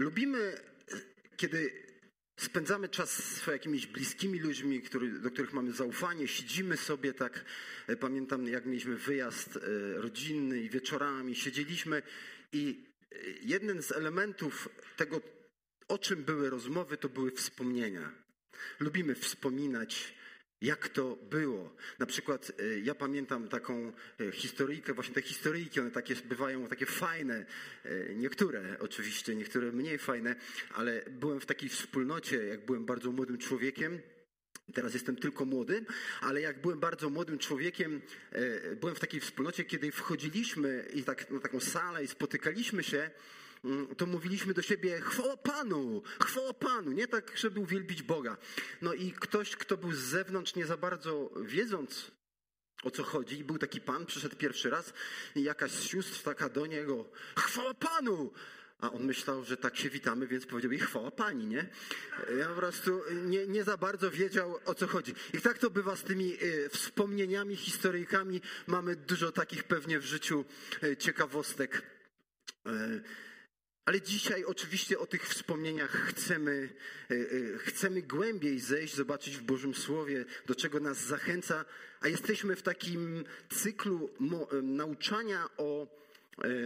lubimy, kiedy spędzamy czas z jakimiś bliskimi ludźmi, który, do których mamy zaufanie, siedzimy sobie tak, e, pamiętam jak mieliśmy wyjazd e, rodzinny i wieczorami siedzieliśmy i e, jeden z elementów tego, o czym były rozmowy, to były wspomnienia. Lubimy wspominać jak to było. Na przykład e, ja pamiętam taką e, historyjkę, właśnie te historyjki, one takie bywają takie fajne, e, niektóre oczywiście, niektóre mniej fajne, ale byłem w takiej wspólnocie, jak byłem bardzo młodym człowiekiem, Teraz jestem tylko młody, ale jak byłem bardzo młodym człowiekiem, byłem w takiej wspólnocie, kiedy wchodziliśmy i tak na taką salę i spotykaliśmy się, to mówiliśmy do siebie chwała Panu, chwała Panu, nie tak, żeby uwielbić Boga. No i ktoś, kto był z zewnątrz, nie za bardzo wiedząc, o co chodzi, był taki pan, przyszedł pierwszy raz i jakaś z sióstr taka do niego, chwała Panu! A on myślał, że tak się witamy, więc powiedział jej chwała pani, nie? Ja po prostu nie, nie za bardzo wiedział, o co chodzi. I tak to bywa z tymi y, wspomnieniami, historyjkami. Mamy dużo takich pewnie w życiu y, ciekawostek. Ale dzisiaj oczywiście o tych wspomnieniach chcemy, e, e, chcemy głębiej zejść, zobaczyć w Bożym Słowie, do czego nas zachęca, a jesteśmy w takim cyklu e, nauczania o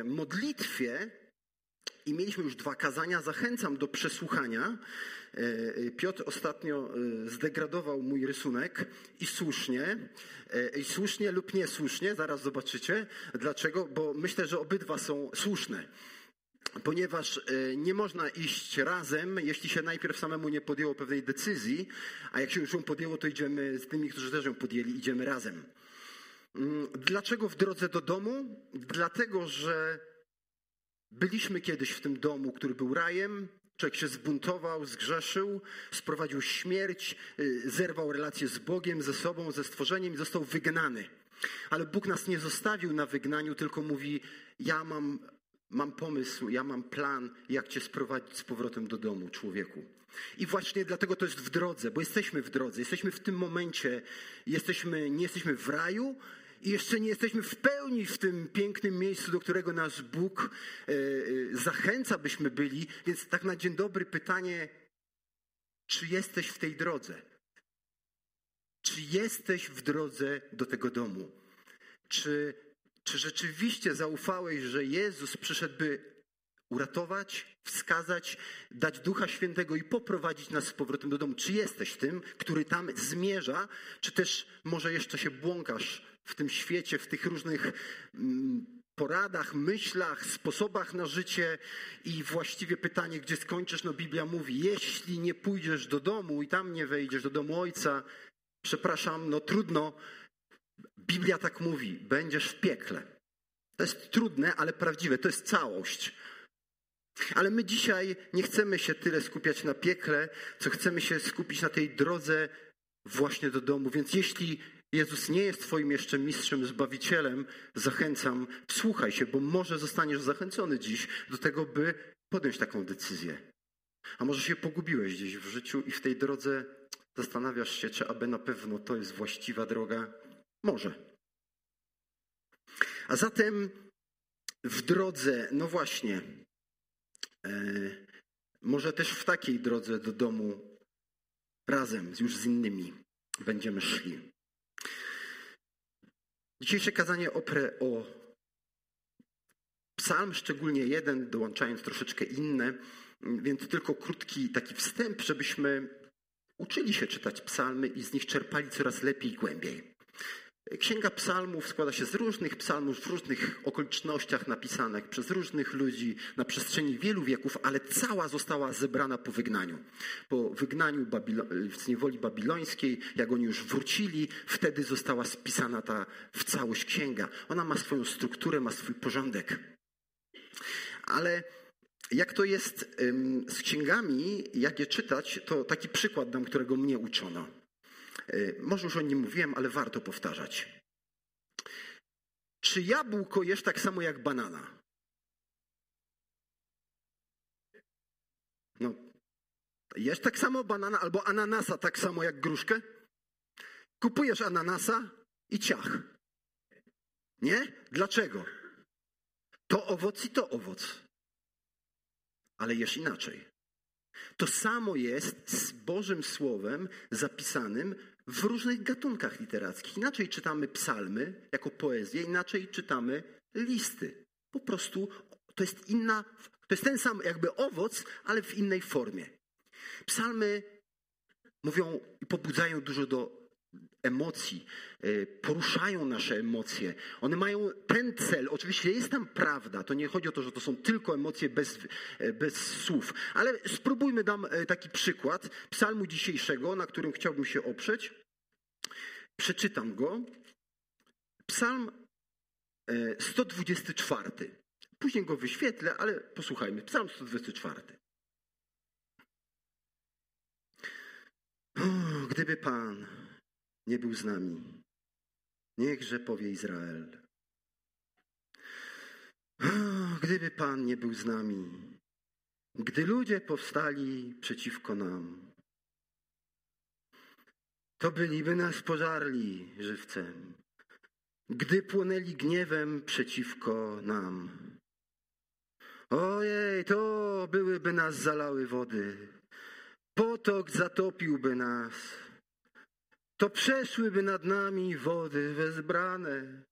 modlitwie i mieliśmy już dwa kazania. Zachęcam do przesłuchania. Piotr ostatnio zdegradował mój rysunek i słusznie, i słusznie lub niesłusznie, zaraz zobaczycie. Dlaczego? Bo myślę, że obydwa są słuszne ponieważ e, nie można iść razem, jeśli się najpierw samemu nie podjęło pewnej decyzji, a jak się już ją podjęło, to idziemy z tymi, którzy też ją podjęli, idziemy razem. Mm, dlaczego w drodze do domu? Dlatego, że byliśmy kiedyś w tym domu, który był rajem, Człowiek się zbuntował, zgrzeszył, sprowadził śmierć, y, zerwał relacje z Bogiem, ze sobą, ze stworzeniem i został wygnany. Ale Bóg nas nie zostawił na wygnaniu, tylko mówi: Ja mam Mam pomysł, ja mam plan, jak cię sprowadzić z powrotem do domu, człowieku. I właśnie dlatego to jest w drodze, bo jesteśmy w drodze, jesteśmy w tym momencie, jesteśmy, nie jesteśmy w raju i jeszcze nie jesteśmy w pełni w tym pięknym miejscu, do którego nasz Bóg e, e, zachęca, byśmy byli. Więc tak na dzień dobry pytanie, czy jesteś w tej drodze? Czy jesteś w drodze do tego domu? Czy czy rzeczywiście zaufałeś, że Jezus przyszedł, by uratować, wskazać, dać Ducha Świętego i poprowadzić nas z powrotem do domu? Czy jesteś tym, który tam zmierza, czy też może jeszcze się błąkasz w tym świecie, w tych różnych mm, poradach, myślach, sposobach na życie i właściwie pytanie, gdzie skończysz? No Biblia mówi, jeśli nie pójdziesz do domu i tam nie wejdziesz do domu Ojca, przepraszam, no trudno, Biblia tak mówi: będziesz w piekle. To jest trudne, ale prawdziwe, to jest całość. Ale my dzisiaj nie chcemy się tyle skupiać na piekle, co chcemy się skupić na tej drodze właśnie do domu. Więc jeśli Jezus nie jest Twoim jeszcze mistrzem, zbawicielem, zachęcam, wsłuchaj się, bo może zostaniesz zachęcony dziś do tego, by podjąć taką decyzję. A może się pogubiłeś gdzieś w życiu i w tej drodze zastanawiasz się, czy aby na pewno to jest właściwa droga. Może. A zatem w drodze, no właśnie, e, może też w takiej drodze do domu razem już z innymi będziemy szli. Dzisiejsze kazanie oprę o psalm, szczególnie jeden, dołączając troszeczkę inne, więc tylko krótki taki wstęp, żebyśmy uczyli się czytać psalmy i z nich czerpali coraz lepiej i głębiej. Księga Psalmów składa się z różnych psalmów w różnych okolicznościach napisanych przez różnych ludzi na przestrzeni wielu wieków, ale cała została zebrana po wygnaniu. Po wygnaniu Babilo- z niewoli babilońskiej, jak oni już wrócili, wtedy została spisana ta w całość księga. Ona ma swoją strukturę, ma swój porządek. Ale jak to jest z księgami, jak je czytać, to taki przykład dam, którego mnie uczono. E, może już o nim mówiłem, ale warto powtarzać. Czy jabłko jesz tak samo jak banana? No, jesz tak samo banana albo ananasa tak samo jak gruszkę? Kupujesz ananasa i ciach. Nie? Dlaczego? To owoc i to owoc. ale jesz inaczej. To samo jest z Bożym Słowem zapisanym w różnych gatunkach literackich. Inaczej czytamy psalmy jako poezję, inaczej czytamy listy. Po prostu to jest inna, to jest ten sam jakby owoc, ale w innej formie. Psalmy mówią i pobudzają dużo do emocji, e, poruszają nasze emocje. One mają ten cel. Oczywiście jest tam prawda. To nie chodzi o to, że to są tylko emocje bez, e, bez słów. Ale spróbujmy, dam e, taki przykład psalmu dzisiejszego, na którym chciałbym się oprzeć. Przeczytam go. Psalm 124. Później go wyświetlę, ale posłuchajmy. Psalm 124. O, gdyby Pan nie był z nami, niechże powie Izrael. Gdyby Pan nie był z nami, gdy ludzie powstali przeciwko nam, to byliby nas pożarli żywcem, gdy płonęli gniewem przeciwko nam. Ojej, to byłyby nas zalały wody, potok zatopiłby nas, to przeszłyby nad nami wody wezbrane.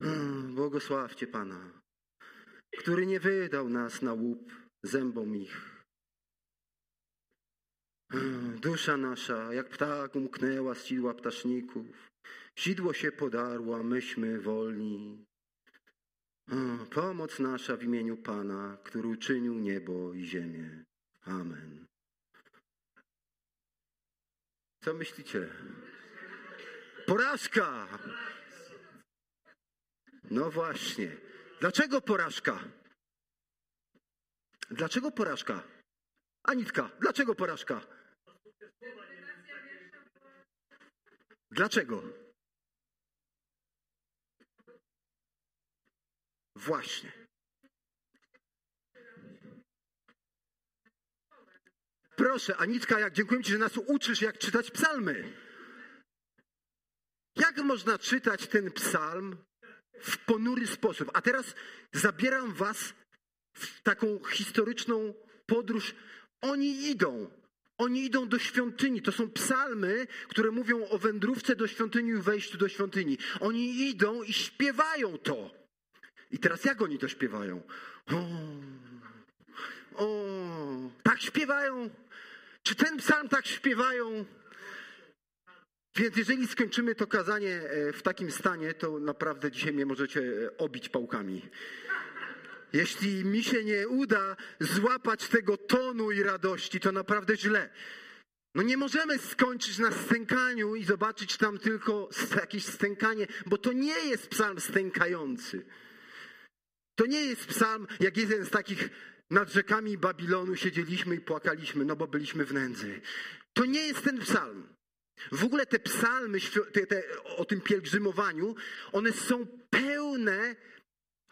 Mm, błogosławcie Pana, który nie wydał nas na łup zębom ich. Dusza nasza, jak ptak, umknęła z sidła ptaszników. Sidło się podarła, myśmy wolni. Pomoc nasza w imieniu Pana, który uczynił niebo i ziemię. Amen. Co myślicie? Porażka! No właśnie. Dlaczego porażka? Dlaczego porażka? Anitka, dlaczego porażka? Dlaczego? Właśnie. Proszę, Anitka, jak dziękuję Ci, że nas uczysz, jak czytać psalmy. Jak można czytać ten psalm w ponury sposób? A teraz zabieram Was w taką historyczną podróż. Oni idą oni idą do świątyni. To są psalmy, które mówią o wędrówce do świątyni i wejściu do świątyni. Oni idą i śpiewają to. I teraz jak oni to śpiewają? O, o, tak śpiewają. Czy ten psalm tak śpiewają? Więc jeżeli skończymy to kazanie e, w takim stanie, to naprawdę dzisiaj mnie możecie e, obić pałkami. Jeśli mi się nie uda złapać tego tonu i radości, to naprawdę źle. No nie możemy skończyć na stękaniu i zobaczyć tam tylko jakieś stękanie, bo to nie jest psalm stękający. To nie jest psalm, jak jeden z takich nad rzekami Babilonu siedzieliśmy i płakaliśmy, no bo byliśmy w nędzy. To nie jest ten psalm. W ogóle te psalmy te, te, o tym pielgrzymowaniu, one są pełne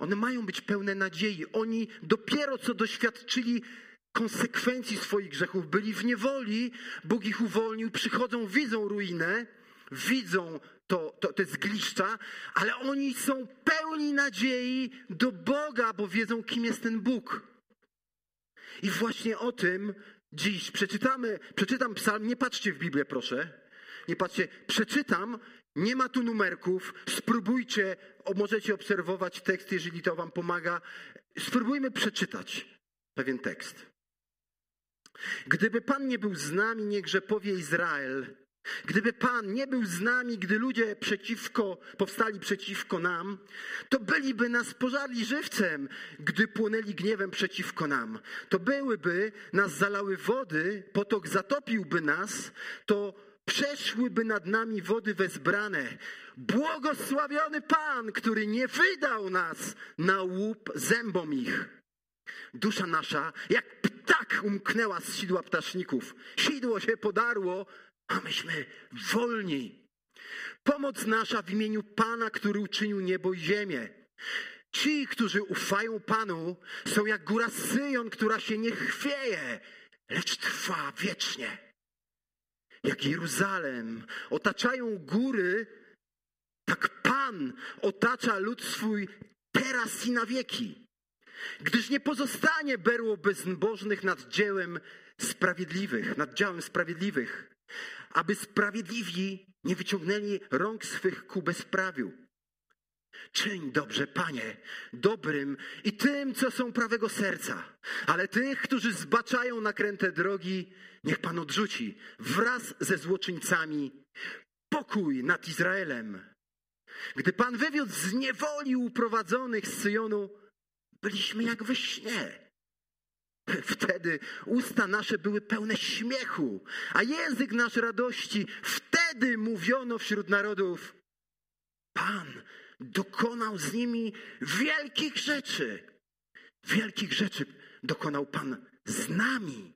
one mają być pełne nadziei. Oni dopiero co doświadczyli konsekwencji swoich grzechów, byli w niewoli, Bóg ich uwolnił, przychodzą, widzą ruinę, widzą to, to, te zgliszcza, ale oni są pełni nadziei do Boga, bo wiedzą, kim jest ten Bóg. I właśnie o tym dziś przeczytamy, przeczytam psalm, nie patrzcie w Biblię proszę, nie patrzcie, przeczytam nie ma tu numerków. Spróbujcie, możecie obserwować tekst, jeżeli to Wam pomaga. Spróbujmy przeczytać pewien tekst. Gdyby Pan nie był z nami, niechże powie Izrael. Gdyby Pan nie był z nami, gdy ludzie przeciwko, powstali przeciwko nam, to byliby nas pożarli żywcem, gdy płonęli gniewem przeciwko nam. To byłyby, nas zalały wody, potok zatopiłby nas, to przeszłyby nad nami wody wezbrane. Błogosławiony Pan, który nie wydał nas na łup zębom ich. Dusza nasza jak ptak umknęła z sidła ptaszników. Sidło się podarło, a myśmy wolni. Pomoc nasza w imieniu Pana, który uczynił niebo i ziemię. Ci, którzy ufają Panu, są jak góra Syjon, która się nie chwieje, lecz trwa wiecznie jak Jeruzalem otaczają góry, tak Pan otacza lud swój teraz i na wieki. Gdyż nie pozostanie berło bezbożnych nad dziełem sprawiedliwych, nad działem sprawiedliwych, aby sprawiedliwi nie wyciągnęli rąk swych ku bezprawiu. Czyń dobrze, Panie, dobrym i tym, co są prawego serca, ale tych, którzy zbaczają nakręte drogi, niech Pan odrzuci wraz ze złoczyńcami pokój nad Izraelem. Gdy Pan wywiódł z niewoli uprowadzonych z Syjonu, byliśmy jak we śnie. Wtedy usta nasze były pełne śmiechu, a język nasz radości. Wtedy mówiono wśród narodów: Pan dokonał z nimi wielkich rzeczy. Wielkich rzeczy dokonał Pan z nami.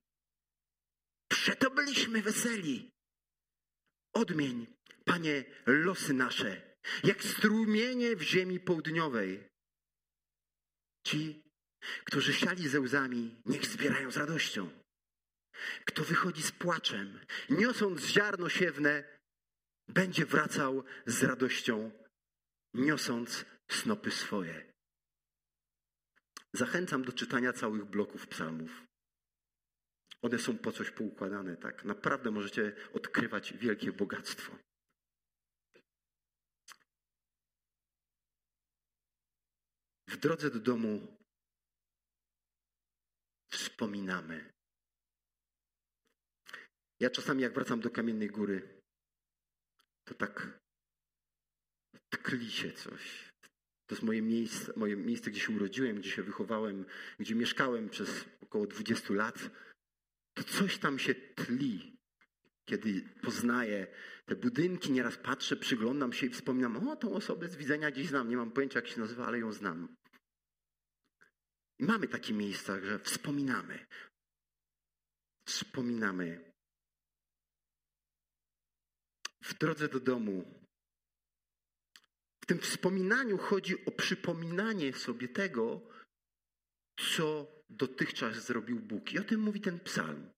Przeto byliśmy weseli. Odmień, Panie, losy nasze, jak strumienie w ziemi południowej. Ci, którzy siali ze łzami, niech zbierają z radością. Kto wychodzi z płaczem, niosąc ziarno siewne, będzie wracał z radością, niosąc snopy swoje. Zachęcam do czytania całych bloków psalmów. One są po coś poukładane, tak? Naprawdę możecie odkrywać wielkie bogactwo. W drodze do domu wspominamy. Ja czasami, jak wracam do Kamiennej Góry, to tak tkli się coś. To jest moje miejsce, moje miejsce, gdzie się urodziłem, gdzie się wychowałem, gdzie mieszkałem przez około 20 lat. To coś tam się tli. Kiedy poznaję te budynki, nieraz patrzę, przyglądam się i wspominam, o, tą osobę z widzenia gdzieś znam, nie mam pojęcia jak się nazywa, ale ją znam. Mamy takie miejsca, że wspominamy. Wspominamy. W drodze do domu. W tym wspominaniu chodzi o przypominanie sobie tego, co dotychczas zrobił Bóg. I o tym mówi ten psalm.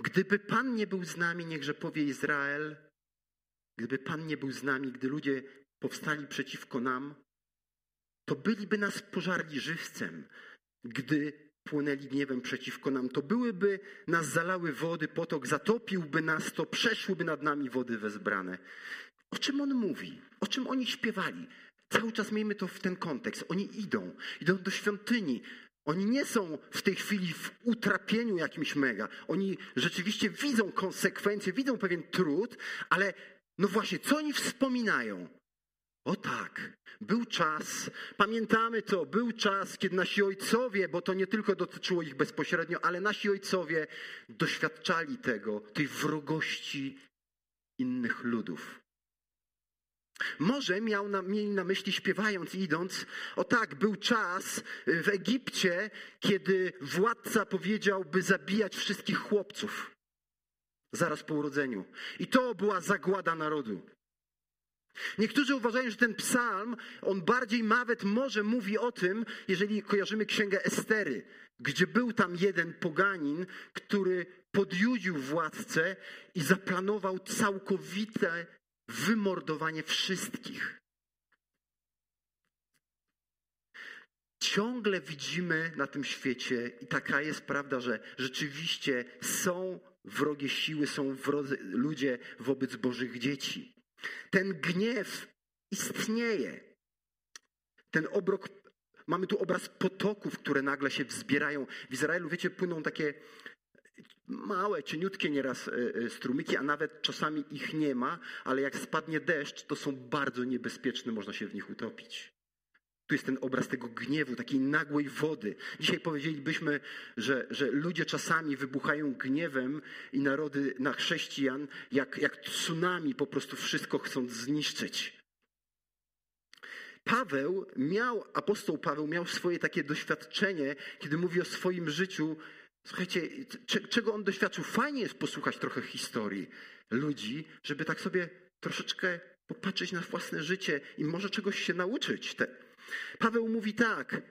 Gdyby Pan nie był z nami, niechże powie Izrael, gdyby Pan nie był z nami, gdy ludzie powstali przeciwko nam, to byliby nas pożarli żywcem, gdy płynęli gniewem przeciwko nam. To byłyby nas zalały wody, potok zatopiłby nas, to przeszłyby nad nami wody wezbrane. O czym on mówi? O czym oni śpiewali? Cały czas miejmy to w ten kontekst. Oni idą, idą do świątyni. Oni nie są w tej chwili w utrapieniu jakimś mega. Oni rzeczywiście widzą konsekwencje, widzą pewien trud, ale no właśnie, co oni wspominają? O tak, był czas, pamiętamy to, był czas, kiedy nasi ojcowie, bo to nie tylko dotyczyło ich bezpośrednio, ale nasi ojcowie doświadczali tego, tej wrogości innych ludów. Może miał na, mieli na myśli śpiewając i idąc, o tak, był czas w Egipcie, kiedy władca powiedział, by zabijać wszystkich chłopców zaraz po urodzeniu. I to była zagłada narodu. Niektórzy uważają, że ten psalm, on bardziej nawet może mówi o tym, jeżeli kojarzymy księgę Estery, gdzie był tam jeden poganin, który podjudził władcę i zaplanował całkowite wymordowanie wszystkich. Ciągle widzimy na tym świecie, i taka jest prawda, że rzeczywiście są wrogie siły, są ludzie wobec Bożych dzieci. Ten gniew istnieje. Ten obrok, mamy tu obraz potoków, które nagle się wzbierają. W Izraelu, wiecie, płyną takie małe, cieniutkie nieraz e, e, strumyki, a nawet czasami ich nie ma, ale jak spadnie deszcz, to są bardzo niebezpieczne, można się w nich utopić. Tu jest ten obraz tego gniewu, takiej nagłej wody. Dzisiaj powiedzielibyśmy, że, że ludzie czasami wybuchają gniewem i narody na chrześcijan, jak, jak tsunami, po prostu wszystko chcą zniszczyć. Paweł miał, apostoł Paweł miał swoje takie doświadczenie, kiedy mówi o swoim życiu. Słuchajcie, czego on doświadczył? Fajnie jest posłuchać trochę historii ludzi, żeby tak sobie troszeczkę popatrzeć na własne życie i może czegoś się nauczyć. Te, Paweł mówi tak.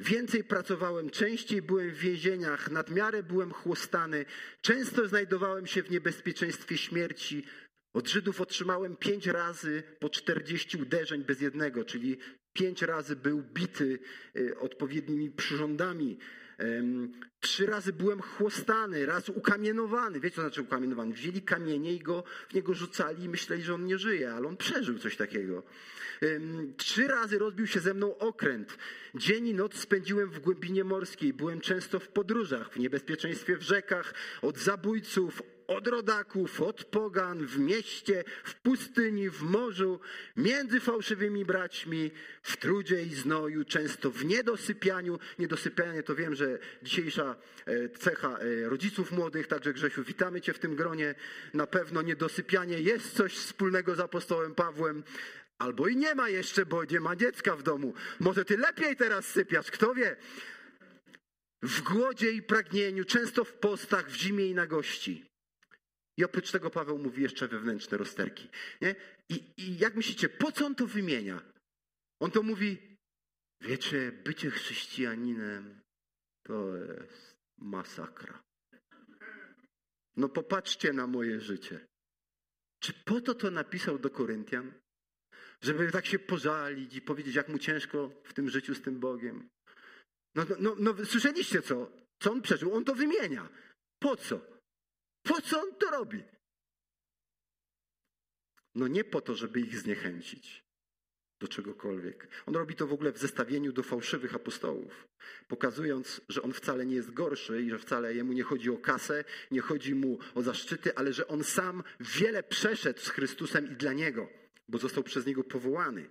Więcej pracowałem, częściej byłem w więzieniach, nadmiarę byłem chłostany, często znajdowałem się w niebezpieczeństwie śmierci. Od Żydów otrzymałem pięć razy po czterdzieści uderzeń bez jednego, czyli pięć razy był bity y, odpowiednimi przyrządami. Trzy razy byłem chłostany, raz ukamienowany. Wiecie, co znaczy ukamienowany? Wzięli kamienie i go w niego rzucali i myśleli, że on nie żyje, ale on przeżył coś takiego. Trzy razy rozbił się ze mną okręt. Dzień i noc spędziłem w głębinie morskiej. Byłem często w podróżach, w niebezpieczeństwie w rzekach, od zabójców, od rodaków, od pogan, w mieście, w pustyni, w morzu, między fałszywymi braćmi, w trudzie i znoju, często w niedosypianiu. Niedosypianie to wiem, że dzisiejsza e, cecha e, rodziców młodych, także Grzesiu, witamy Cię w tym gronie. Na pewno niedosypianie jest coś wspólnego z apostołem Pawłem. Albo i nie ma jeszcze, bo nie ma dziecka w domu. Może ty lepiej teraz sypiasz, kto wie? W głodzie i pragnieniu, często w postach, w zimie i na gości. I oprócz tego Paweł mówi jeszcze wewnętrzne rozterki. Nie? I, I jak myślicie, po co on to wymienia? On to mówi, wiecie, bycie chrześcijaninem to jest masakra. No popatrzcie na moje życie. Czy po to to napisał do Koryntian? Żeby tak się pożalić i powiedzieć, jak mu ciężko w tym życiu z tym Bogiem. No, no, no, no słyszeliście co? Co on przeżył? On to wymienia. Po co? Po co on to robi? No nie po to, żeby ich zniechęcić do czegokolwiek. On robi to w ogóle w zestawieniu do fałszywych apostołów, pokazując, że on wcale nie jest gorszy i że wcale jemu nie chodzi o kasę, nie chodzi mu o zaszczyty, ale że on sam wiele przeszedł z Chrystusem i dla niego, bo został przez niego powołany.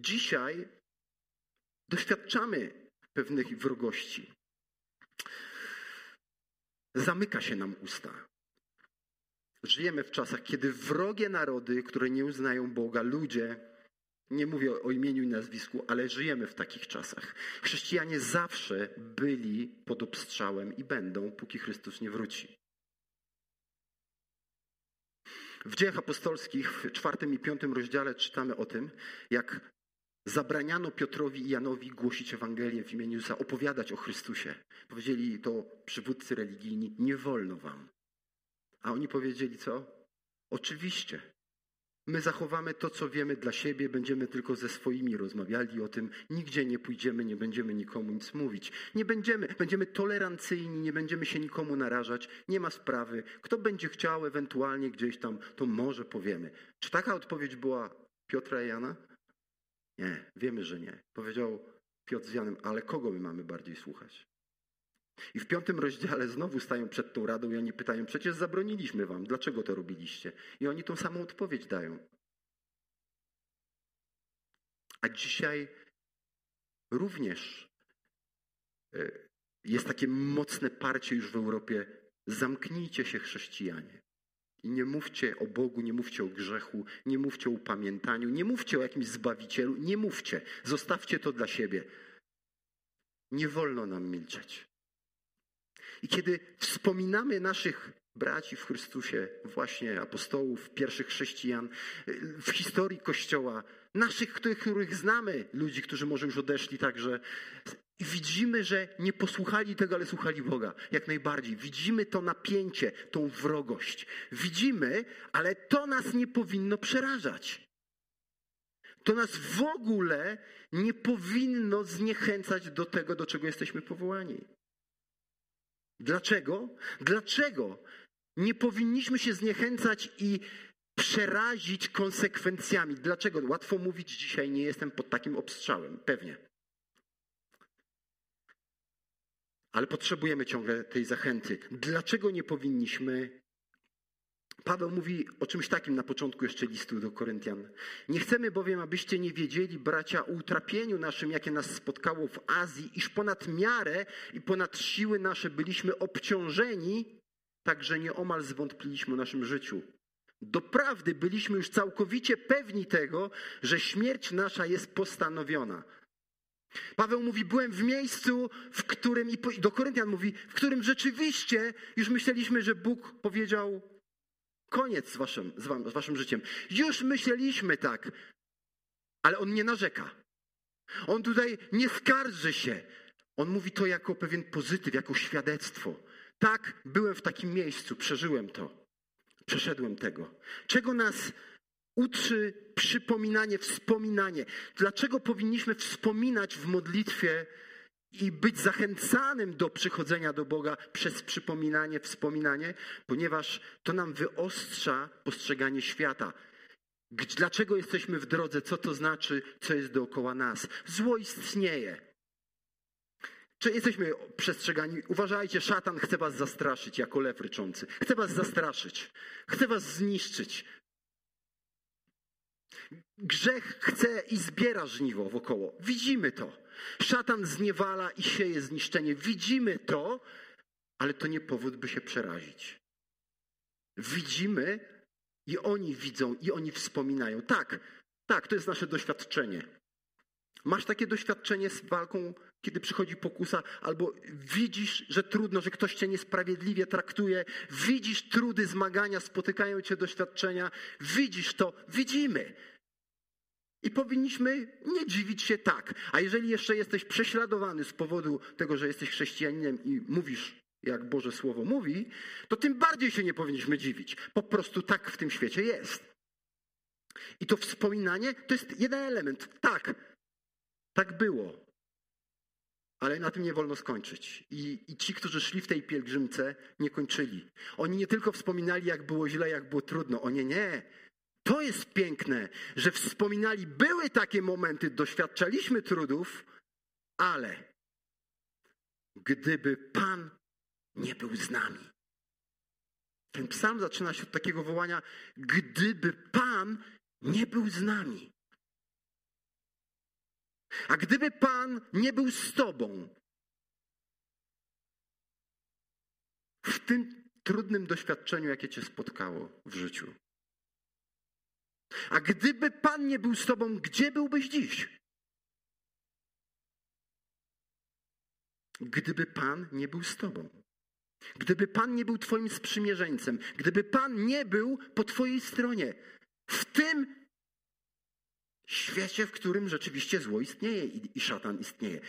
Dzisiaj doświadczamy pewnych wrogości. Zamyka się nam usta. Żyjemy w czasach, kiedy wrogie narody, które nie uznają Boga, ludzie, nie mówię o imieniu i nazwisku, ale żyjemy w takich czasach. Chrześcijanie zawsze byli pod obstrzałem i będą, póki Chrystus nie wróci. W dziejach apostolskich w czwartym i piątym rozdziale czytamy o tym, jak Zabraniano Piotrowi i Janowi głosić Ewangelię w imieniu Jezusa, opowiadać o Chrystusie. Powiedzieli to przywódcy religijni, nie wolno wam. A oni powiedzieli co? Oczywiście. My zachowamy to, co wiemy dla siebie, będziemy tylko ze swoimi rozmawiali o tym, nigdzie nie pójdziemy, nie będziemy nikomu nic mówić. Nie będziemy, będziemy tolerancyjni, nie będziemy się nikomu narażać, nie ma sprawy. Kto będzie chciał ewentualnie gdzieś tam, to może powiemy. Czy taka odpowiedź była Piotra i Jana? Nie, wiemy, że nie. Powiedział Piotr z Janem, ale kogo my mamy bardziej słuchać? I w piątym rozdziale znowu stają przed tą radą i oni pytają, przecież zabroniliśmy wam, dlaczego to robiliście? I oni tą samą odpowiedź dają. A dzisiaj również e, jest takie mocne parcie już w Europie, zamknijcie się chrześcijanie. Nie mówcie o Bogu, nie mówcie o grzechu, nie mówcie o upamiętaniu, nie mówcie o jakimś zbawicielu, nie mówcie. Zostawcie to dla siebie. Nie wolno nam milczeć. I kiedy wspominamy naszych braci w Chrystusie, właśnie apostołów, pierwszych chrześcijan, w historii Kościoła, naszych, których znamy, ludzi, którzy może już odeszli także, i widzimy, że nie posłuchali tego, ale słuchali Boga. Jak najbardziej. Widzimy to napięcie, tą wrogość. Widzimy, ale to nas nie powinno przerażać. To nas w ogóle nie powinno zniechęcać do tego, do czego jesteśmy powołani. Dlaczego? Dlaczego nie powinniśmy się zniechęcać i przerazić konsekwencjami? Dlaczego? Łatwo mówić dzisiaj, nie jestem pod takim obstrzałem. Pewnie. Ale potrzebujemy ciągle tej zachęty. Dlaczego nie powinniśmy? Paweł mówi o czymś takim na początku jeszcze listu do Koryntian. Nie chcemy bowiem, abyście nie wiedzieli, bracia, o utrapieniu naszym, jakie nas spotkało w Azji, iż ponad miarę i ponad siły nasze byliśmy obciążeni, tak że nieomal zwątpiliśmy o naszym życiu. Doprawdy byliśmy już całkowicie pewni tego, że śmierć nasza jest postanowiona. Paweł mówi, byłem w miejscu, w którym, i do Koryntian mówi, w którym rzeczywiście już myśleliśmy, że Bóg powiedział, koniec z waszym, z, wam, z waszym życiem. Już myśleliśmy tak, ale On nie narzeka. On tutaj nie skarży się. On mówi to jako pewien pozytyw, jako świadectwo. Tak, byłem w takim miejscu, przeżyłem to. Przeszedłem tego. Czego nas uczy przypominanie, wspominanie? Dlaczego powinniśmy wspominać w modlitwie i być zachęcanym do przychodzenia do Boga przez przypominanie, wspominanie? Ponieważ to nam wyostrza postrzeganie świata. Dlaczego jesteśmy w drodze? Co to znaczy? Co jest dookoła nas? Zło istnieje. Czy jesteśmy przestrzegani? Uważajcie, szatan chce was zastraszyć jako lew ryczący. Chce was zastraszyć. Chce was zniszczyć. Grzech chce i zbiera żniwo wokoło. Widzimy to. Szatan zniewala i sieje zniszczenie. Widzimy to, ale to nie powód, by się przerazić. Widzimy i oni widzą i oni wspominają. Tak, tak, to jest nasze doświadczenie. Masz takie doświadczenie z walką kiedy przychodzi pokusa, albo widzisz, że trudno, że ktoś cię niesprawiedliwie traktuje, widzisz trudy, zmagania, spotykają cię doświadczenia, widzisz to, widzimy. I powinniśmy nie dziwić się tak. A jeżeli jeszcze jesteś prześladowany z powodu tego, że jesteś chrześcijaninem i mówisz, jak Boże Słowo mówi, to tym bardziej się nie powinniśmy dziwić. Po prostu tak w tym świecie jest. I to wspominanie to jest jeden element. Tak, tak było. Ale na tym nie wolno skończyć. I, I, ci, którzy szli w tej pielgrzymce, nie kończyli. Oni nie tylko wspominali, jak było źle, jak było trudno. Oni nie. To jest piękne, że wspominali, były takie momenty, doświadczaliśmy trudów, ale gdyby Pan nie był z nami. Ten psalm zaczyna się od takiego wołania, gdyby Pan nie był z nami. A gdyby Pan nie był z Tobą, w tym trudnym doświadczeniu, jakie Cię spotkało w życiu, a gdyby Pan nie był z Tobą, gdzie byłbyś dziś? Gdyby Pan nie był z Tobą. Gdyby Pan nie był Twoim sprzymierzeńcem, gdyby Pan nie był po Twojej stronie, w tym świecie, w którym rzeczywiście zło istnieje i, i szatan istnieje.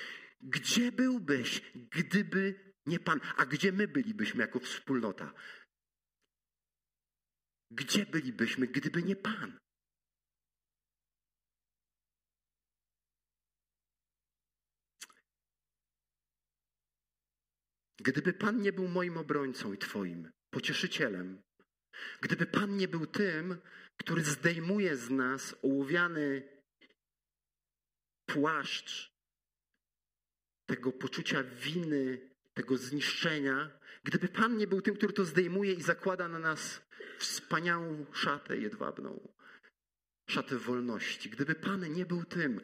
Gdzie byłbyś, gdyby nie Pan? A gdzie my bylibyśmy jako wspólnota? Gdzie bylibyśmy, gdyby nie Pan? Gdyby Pan nie był moim obrońcą i Twoim, pocieszycielem, gdyby Pan nie był tym, który zdejmuje z nas ołowiany płaszcz tego poczucia winy, tego zniszczenia, gdyby Pan nie był tym, który to zdejmuje i zakłada na nas wspaniałą szatę jedwabną, szatę wolności, gdyby Pan nie był tym,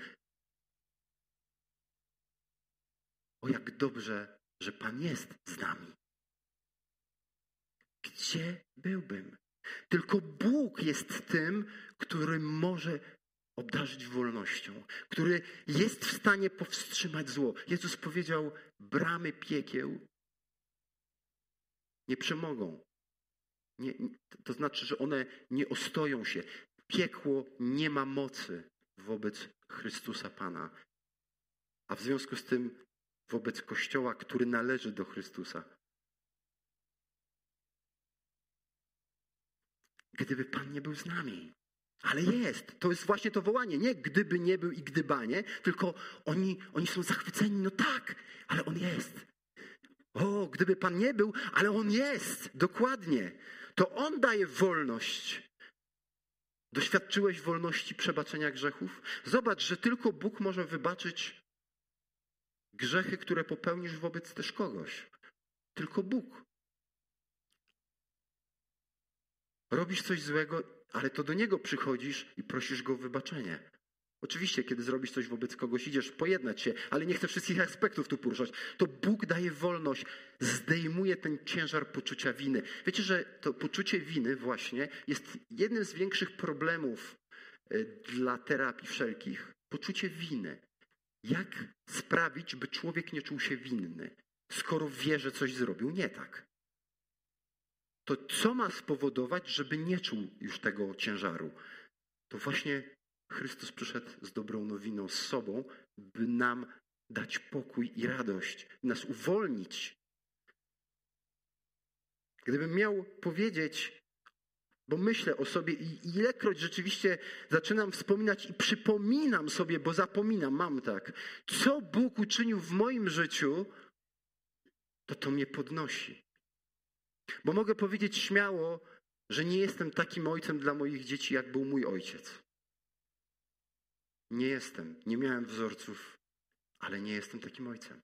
o jak dobrze, że Pan jest z nami. Gdzie byłbym? Tylko Bóg jest tym, który może obdarzyć wolnością, który jest w stanie powstrzymać zło. Jezus powiedział: Bramy piekieł nie przemogą. Nie, to znaczy, że one nie ostoją się. Piekło nie ma mocy wobec Chrystusa Pana. A w związku z tym wobec Kościoła, który należy do Chrystusa. Gdyby Pan nie był z nami. Ale jest. To jest właśnie to wołanie. Nie gdyby nie był i gdybanie, tylko oni, oni są zachwyceni. No tak, ale On jest. O, gdyby Pan nie był, ale On jest. Dokładnie. To On daje wolność. Doświadczyłeś wolności przebaczenia grzechów? Zobacz, że tylko Bóg może wybaczyć grzechy, które popełnisz wobec też kogoś. Tylko Bóg. Robisz coś złego, ale to do Niego przychodzisz i prosisz Go o wybaczenie. Oczywiście, kiedy zrobisz coś wobec kogoś, idziesz pojednać się, ale nie chcę wszystkich aspektów tu poruszać. To Bóg daje wolność, zdejmuje ten ciężar poczucia winy. Wiecie, że to poczucie winy właśnie jest jednym z większych problemów e, dla terapii wszelkich. Poczucie winy. Jak sprawić, by człowiek nie czuł się winny, skoro wie, że coś zrobił nie tak? to co ma spowodować, żeby nie czuł już tego ciężaru? To właśnie Chrystus przyszedł z dobrą nowiną z sobą, by nam dać pokój i radość, nas uwolnić. Gdybym miał powiedzieć, bo myślę o sobie i ilekroć rzeczywiście zaczynam wspominać i przypominam sobie, bo zapominam, mam tak, co Bóg uczynił w moim życiu, to to mnie podnosi. Bo mogę powiedzieć śmiało, że nie jestem takim ojcem dla moich dzieci, jak był mój ojciec. Nie jestem, nie miałem wzorców, ale nie jestem takim ojcem.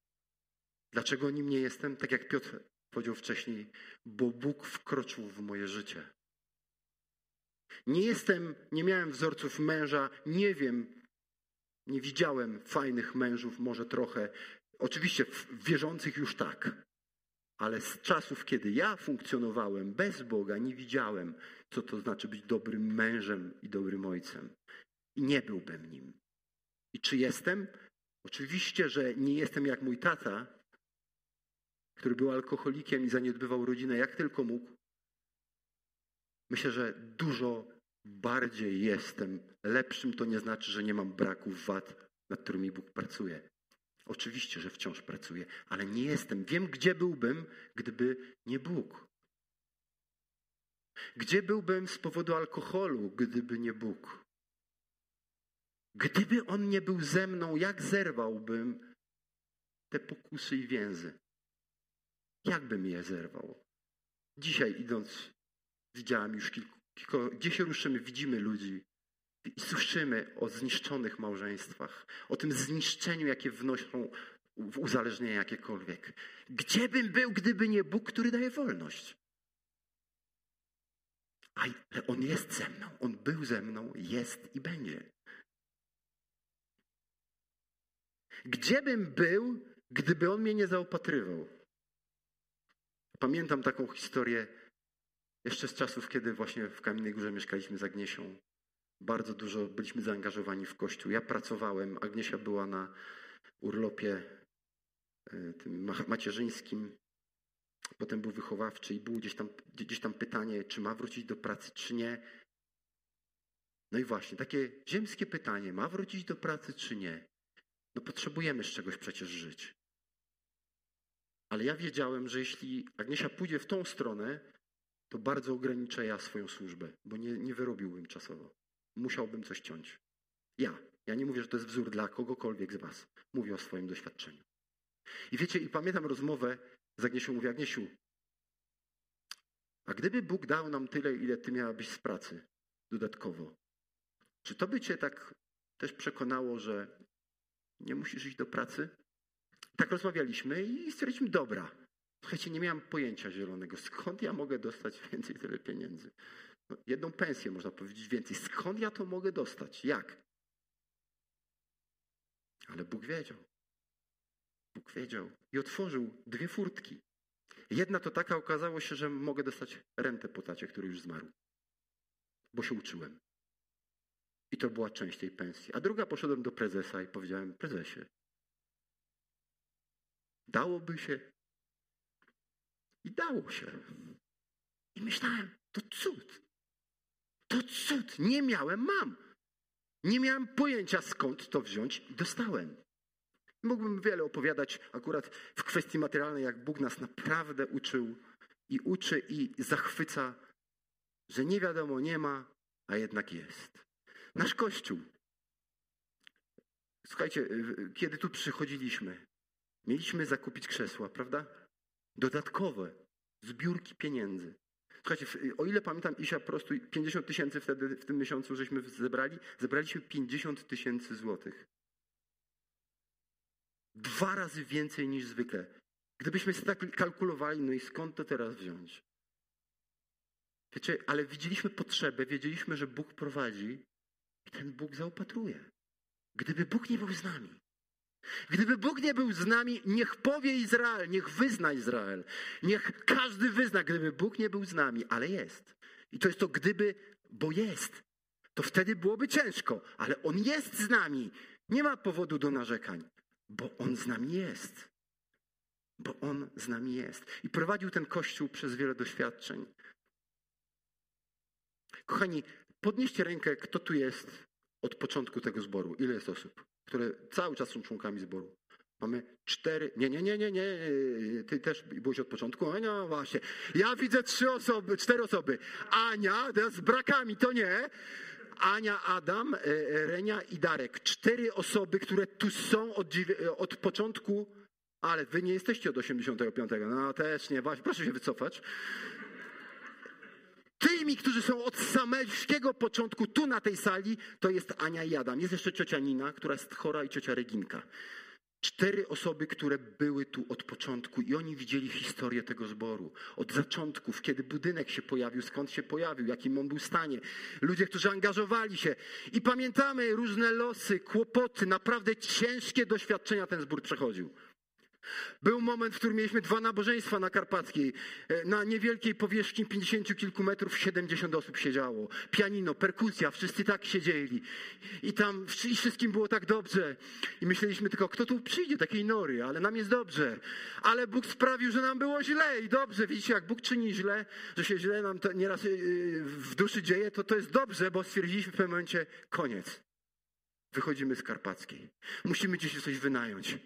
Dlaczego nim nie jestem? Tak jak Piotr powiedział wcześniej, bo Bóg wkroczył w moje życie. Nie jestem, nie miałem wzorców męża, nie wiem, nie widziałem fajnych mężów, może trochę. Oczywiście wierzących już tak, ale z czasów, kiedy ja funkcjonowałem bez Boga, nie widziałem, co to znaczy być dobrym mężem i dobrym ojcem. I nie byłbym nim. I czy jestem? Oczywiście, że nie jestem jak mój tata, który był alkoholikiem i zaniedbywał rodzinę jak tylko mógł. Myślę, że dużo bardziej jestem lepszym. To nie znaczy, że nie mam braków wad, nad którymi Bóg pracuje. Oczywiście, że wciąż pracuję, ale nie jestem. Wiem, gdzie byłbym, gdyby nie Bóg. Gdzie byłbym z powodu alkoholu, gdyby nie Bóg? Gdyby On nie był ze mną, jak zerwałbym te pokusy i więzy? Jak bym je zerwał? Dzisiaj idąc, widziałem już kilku, kilku gdzie się ruszymy, widzimy ludzi, i słyszymy o zniszczonych małżeństwach, o tym zniszczeniu, jakie wnoszą w uzależnienie jakiekolwiek. Gdzie bym był, gdyby nie Bóg, który daje wolność? Ale On jest ze mną, On był ze mną, jest i będzie. Gdzie bym był, gdyby On mnie nie zaopatrywał? Pamiętam taką historię jeszcze z czasów, kiedy właśnie w Kamiennej Górze mieszkaliśmy z Agniesią. Bardzo dużo byliśmy zaangażowani w Kościół. Ja pracowałem, Agniesia była na urlopie e, tym macierzyńskim, potem był wychowawczy i było gdzieś tam, gdzieś tam pytanie, czy ma wrócić do pracy, czy nie. No i właśnie, takie ziemskie pytanie, ma wrócić do pracy, czy nie? No potrzebujemy z czegoś przecież żyć. Ale ja wiedziałem, że jeśli Agniesia pójdzie w tą stronę, to bardzo ograniczę ja swoją służbę, bo nie, nie wyrobiłbym czasowo musiałbym coś ciąć. Ja. Ja nie mówię, że to jest wzór dla kogokolwiek z was. Mówię o swoim doświadczeniu. I wiecie, i pamiętam rozmowę z Agniesią. Mówię, Agniesiu, a gdyby Bóg dał nam tyle, ile ty miałabyś z pracy dodatkowo, czy to by cię tak też przekonało, że nie musisz iść do pracy? Tak rozmawialiśmy i stwierdziliśmy, dobra. Słuchajcie, nie miałam pojęcia zielonego. Skąd ja mogę dostać więcej tyle pieniędzy? No, jedną pensję, można powiedzieć więcej. Skąd ja to mogę dostać? Jak? Ale Bóg wiedział. Bóg wiedział i otworzył dwie furtki. Jedna to taka, okazało się, że mogę dostać rentę po tacie, który już zmarł, bo się uczyłem. I to była część tej pensji. A druga poszedłem do prezesa i powiedziałem, prezesie, dałoby się. I dało się. I myślałem, to cud. To cud. Nie miałem, mam. Nie miałem pojęcia skąd to wziąć dostałem. Mógłbym wiele opowiadać akurat w kwestii materialnej, jak Bóg nas naprawdę uczył i uczy i zachwyca, że nie wiadomo, nie ma, a jednak jest. Nasz Kościół. Słuchajcie, kiedy tu przychodziliśmy, mieliśmy zakupić krzesła, prawda? Dodatkowe, zbiórki pieniędzy. Słuchajcie, o ile pamiętam, Isia po prostu 50 tysięcy wtedy w tym miesiącu żeśmy zebrali, zebraliśmy 50 tysięcy złotych. Dwa razy więcej niż zwykle. Gdybyśmy tak kalkulowali, no i skąd to teraz wziąć? Wiecie, ale widzieliśmy potrzebę, wiedzieliśmy, że Bóg prowadzi i ten Bóg zaopatruje. Gdyby Bóg nie był z nami, Gdyby Bóg nie był z nami, niech powie Izrael, niech wyzna Izrael. Niech każdy wyzna, gdyby Bóg nie był z nami, ale jest. I to jest to gdyby, bo jest. To wtedy byłoby ciężko, ale On jest z nami. Nie ma powodu do narzekań, bo On z nami jest. Bo On z nami jest. I prowadził ten Kościół przez wiele doświadczeń. Kochani, podnieście rękę, kto tu jest od początku tego zboru. Ile jest osób? Które cały czas są członkami zboru. Mamy cztery. Nie, nie, nie, nie, nie. Ty też byłeś od początku. Ania, właśnie. Ja widzę trzy osoby, cztery osoby. Ania, teraz z brakami, to nie. Ania, Adam, e, Renia i Darek. Cztery osoby, które tu są od, od początku, ale wy nie jesteście od 85. No też nie, właśnie. Proszę się wycofać. Tymi, którzy są od samego początku tu na tej sali, to jest Ania i Adam. Jest jeszcze ciocia Nina, która jest chora i ciocia Reginka. Cztery osoby, które były tu od początku i oni widzieli historię tego zboru. Od zaczątków, kiedy budynek się pojawił, skąd się pojawił, jakim on był stanie. Ludzie, którzy angażowali się. I pamiętamy różne losy, kłopoty, naprawdę ciężkie doświadczenia ten zbór przechodził. Był moment, w którym mieliśmy dwa nabożeństwa na Karpackiej. E, na niewielkiej powierzchni 50 kilku metrów 70 osób siedziało. Pianino, perkusja, wszyscy tak siedzieli. I tam i wszystkim było tak dobrze. I myśleliśmy tylko, kto tu przyjdzie, takiej nory, ale nam jest dobrze. Ale Bóg sprawił, że nam było źle i dobrze. Widzicie, jak Bóg czyni źle, że się źle nam to nieraz e, w duszy dzieje, to to jest dobrze, bo stwierdziliśmy w pewnym momencie, koniec. Wychodzimy z Karpackiej. Musimy gdzieś coś wynająć.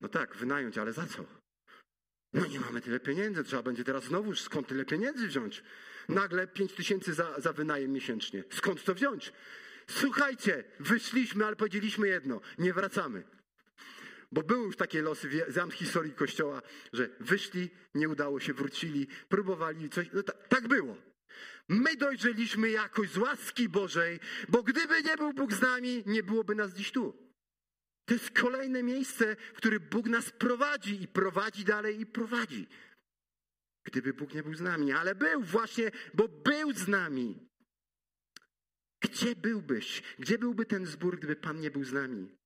No tak, wynająć, ale za co? No nie mamy tyle pieniędzy, trzeba będzie teraz znowu skąd tyle pieniędzy wziąć? Nagle pięć tysięcy za, za wynajem miesięcznie. Skąd to wziąć? Słuchajcie, wyszliśmy, ale powiedzieliśmy jedno, nie wracamy. Bo były już takie losy w historii Kościoła, że wyszli, nie udało się, wrócili, próbowali coś. No tak, tak było. My dojrzeliśmy jakoś z łaski Bożej, bo gdyby nie był Bóg z nami, nie byłoby nas dziś tu. To jest kolejne miejsce, w które Bóg nas prowadzi i prowadzi dalej i prowadzi. Gdyby Bóg nie był z nami, ale był właśnie, bo był z nami. Gdzie byłbyś? Gdzie byłby ten zbór, gdyby Pan nie był z nami?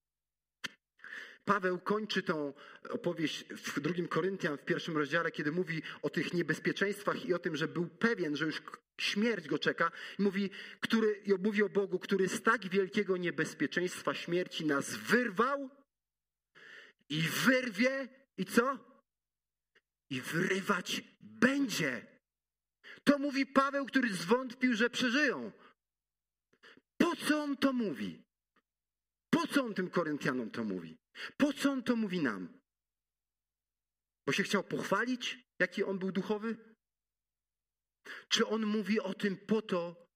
Paweł kończy tą opowieść w drugim Koryntian, w pierwszym rozdziale, kiedy mówi o tych niebezpieczeństwach i o tym, że był pewien, że już śmierć go czeka. Mówi, który, mówi o Bogu, który z tak wielkiego niebezpieczeństwa śmierci nas wyrwał i wyrwie i co? I wyrywać będzie. To mówi Paweł, który zwątpił, że przeżyją. Po co on to mówi? Po co on tym Koryntianom to mówi? Po co on to mówi nam? Bo się chciał pochwalić, jaki on był duchowy? Czy on mówi o tym po to,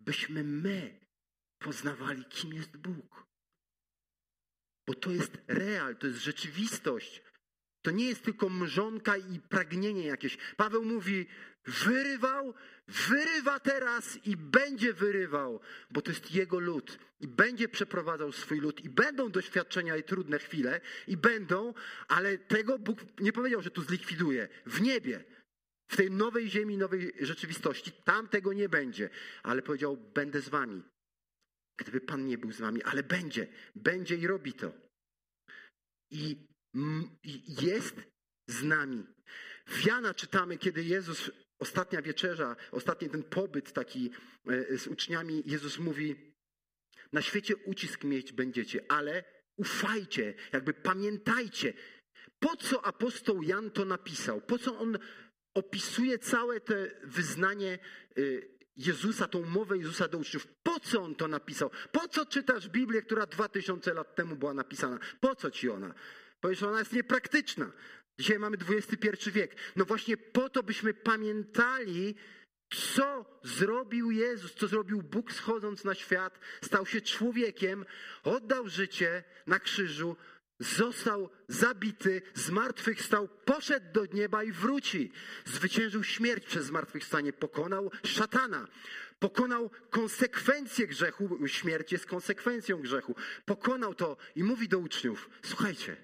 byśmy my poznawali, kim jest Bóg? Bo to jest real, to jest rzeczywistość. To nie jest tylko mrzonka i pragnienie jakieś. Paweł mówi, wyrywał, wyrywa teraz i będzie wyrywał, bo to jest jego lud. I będzie przeprowadzał swój lud. I będą doświadczenia i trudne chwile. I będą, ale tego Bóg nie powiedział, że tu zlikwiduje. W niebie. W tej nowej ziemi, nowej rzeczywistości. Tam tego nie będzie. Ale powiedział, będę z wami. Gdyby Pan nie był z wami, ale będzie. Będzie i robi to. I jest z nami. W Jana czytamy, kiedy Jezus, ostatnia wieczerza, ostatni ten pobyt taki e, z uczniami, Jezus mówi, na świecie ucisk mieć będziecie, ale ufajcie, jakby pamiętajcie, po co apostoł Jan to napisał, po co on opisuje całe to wyznanie y, Jezusa, tą mowę Jezusa do uczniów. Po co on to napisał? Po co czytasz Biblię, która dwa tysiące lat temu była napisana? Po co ci ona? Powiesz, ona jest niepraktyczna. Dzisiaj mamy XXI wiek. No właśnie po to, byśmy pamiętali, co zrobił Jezus, co zrobił Bóg schodząc na świat, stał się człowiekiem, oddał życie na krzyżu, został zabity, zmartwychwstał, poszedł do nieba i wróci. Zwyciężył śmierć przez zmartwychwstanie, pokonał szatana. Pokonał konsekwencje grzechu, śmierć jest konsekwencją grzechu. Pokonał to i mówi do uczniów: Słuchajcie,